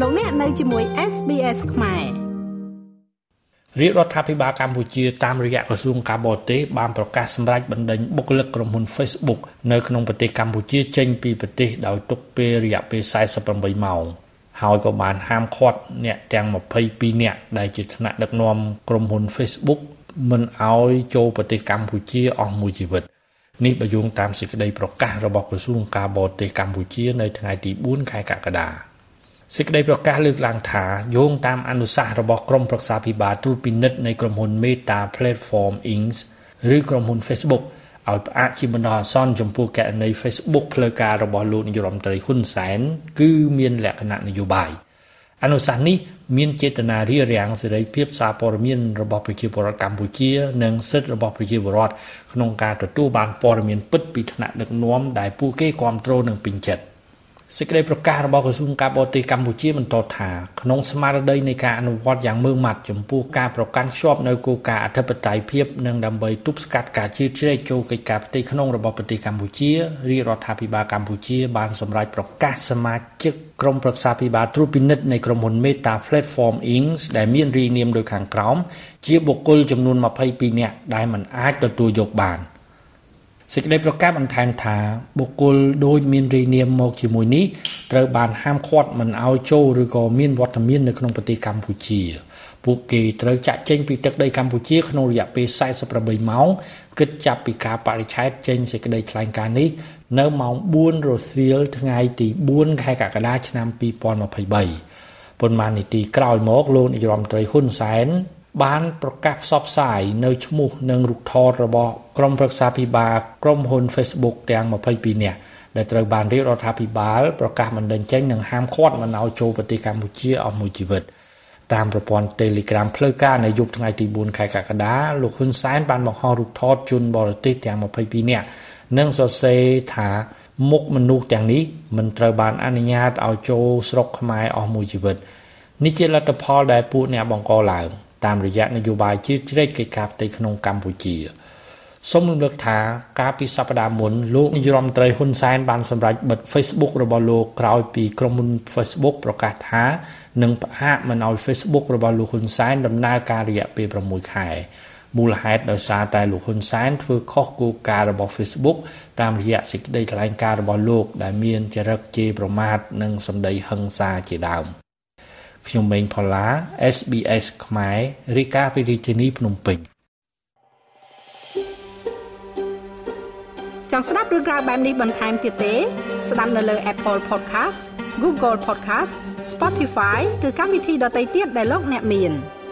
លោកអ្នកនៅជាមួយ SBS ខ្មែររាជរដ្ឋាភិបាលកម្ពុជាតាមរយៈក្រសួងការបរទេសបានប្រកាសសម្រេចបណ្តេញបុគ្គលិកក្រុមហ៊ុន Facebook នៅក្នុងប្រទេសកម្ពុជាចេញពីប្រទេសដោយទុកពេលរយៈពេល48ម៉ោងហើយក៏បានហាមឃាត់អ្នកទាំង22នាក់ដែលជាថ្នាក់ដឹកនាំក្រុមហ៊ុន Facebook មិនឲ្យចូលប្រទេសកម្ពុជាអស់មួយជីវិតនេះបើយោងតាមសេចក្តីប្រកាសរបស់ក្រសួងការបរទេសកម្ពុជានៅថ្ងៃទី4ខែកក្កដា សេចក្តីប្រកាសលើកឡើងថាយោងតាមអនុសាសន៍របស់ក្រមប្រឹក្សាភិបាលត្រួតពិនិត្យនៃក្រុមហ៊ុន Meta Platform Inc ឬក្រុមហ៊ុន Facebook ឲ្យផ្អាកជាបណ្ដោះអាសន្នចំពោះករណី Facebook ផ្លូវការរបស់លោកនាយរដ្ឋមន្ត្រីហ៊ុនសែនគឺមានលក្ខណៈនយោបាយអនុសាសន៍នេះមានចេតនារារាំងសេរីភាពសារព័ត៌មានរបស់ប្រជាពលរដ្ឋកម្ពុជា និងសិទ្ធិរបស់ប្រជាពលរដ្ឋក្នុងការទទួលបានព័ត៌មានពិតពីថ្នាក់ដឹកនាំដែលពួកគេគ្រប់គ្រងនិងពេញចិត្ត សេចក្តីប្រកាសរបស់ក្រសួងការបរទេសកម្ពុជាបន្តថាក្នុងស្មារតីនៃការអនុវត្តយ៉ាងម៉ឺងម៉ាត់ចំពោះការប្រកាន់ខ្ជាប់នៅគោលការណ៍អធិបតេយ្យភាពនិងដើម្បីទប់ស្កាត់ការជ្រៀតជ្រែកចូលកិច្ចការផ្ទៃក្នុងរបស់ប្រទេសកម្ពុជារាជរដ្ឋាភិបាលកម្ពុជាបានសម្រេចប្រកាសសមាជិកក្រុមប្រឹក្សាភិបាលត្រួតពិនិត្យនៃក្រុមហ៊ុន Meta Platform Inc ដែលមានរាយនាមដូចខាងក្រោមជាបុគ្គលចំនួន22នាក់ដែលមិនអាចទទួលយកបាន។ សេចក្តីប្រកាសបន្ថែមថាបុគ្គលដូចមានរាយនាមមកជាមួយនេះត្រូវបានហាមឃាត់មិនឲ្យចូលឬក៏មានវត្តមាននៅក្នុងប្រទេសកម្ពុជាពួកគេត្រូវចាក់ចេញពីទឹកដីកម្ពុជាក្នុងរយៈពេល48ម៉ោងគិតចាប់ពីការបរិច្ឆេទចេញសេចក្តីថ្លែងការណ៍នេះនៅម៉ោង4រសៀលថ្ងៃទី4ខែកក្កដាឆ្នាំ2023ប៉ុន្មាននាទីក្រោយមកលោកនាយរដ្ឋមន្ត្រីហ៊ុនសែន បានប្រកាសផ្សព្វផ្សាយនៅឈ្មោះនិងរូបថតរបស់ក្រុមប្រឹក្សាភិបាលក្រុមហ៊ុន Facebook ទាំង22នាក់ដែលត្រូវបានរាជរដ្ឋាភិបាលប្រកាសបណ្តេញចេញនិងហាមឃាត់មិនឲ្យចូលប្រទេសកម្ពុជាអស់មួយជីវិតតាមប្រព័ន្ធ Telegram ផ្លូវការនៅយប់ថ្ងៃទី4ខែកក្កដាលោកហ៊ុនសែនបានបង្ហោះរូបថតជនបរទេសទាំង22នាក់និងសរសេរថាមុខមនុស្សទាំងនេះមិនត្រូវបានអនុញ្ញាតឲ្យចូលស្រុកខ្មែរអស់មួយជីវិតនេះជាលទ្ធផលដែលពួកអ្នកបង្កឡើង តាមរយៈនយោបាយជ្រៀតជ្រែកកិច្ចការផ្ទៃក្នុងកម្ពុជាសូមរំលឹកថាកាលពីសប្តាហ៍មុនលោកនាយរដ្ឋមន្ត្រីហ៊ុនសែនបានសម្រេចបិទ Facebook របស់លោកក្រោយពីក្រុមហ៊ុន Facebook ប្រកាសថានឹងផ្អាកមិនឲ្យ Facebook របស់លោកហ៊ុនសែនដំណើរការរយៈពេល6ខែមូលហេតុដោយសារតែលោកហ៊ុនសែនធ្វើខុសគោលការណ៍របស់ Facebook តាមរយៈសេចក្តីថ្លែងការណ៍របស់លោកដែលមានចរិតជេរប្រមាថនិងសម្ដីហិង្សាជាដើម ខ្ញុំម៉េងផល្លា SBS ខ្មែររាយការណ៍ពីរាជធានីភ្នំពេញចង់ស្ដាប់រឿងរ៉ាវបែបនេះបន្ថែមទៀតទេ ស្ដាប់នៅលើ Apple Podcast Google Podcast Spotify ឬកម្មវិធីដទៃទៀតដែលលោកអ្នកមាន។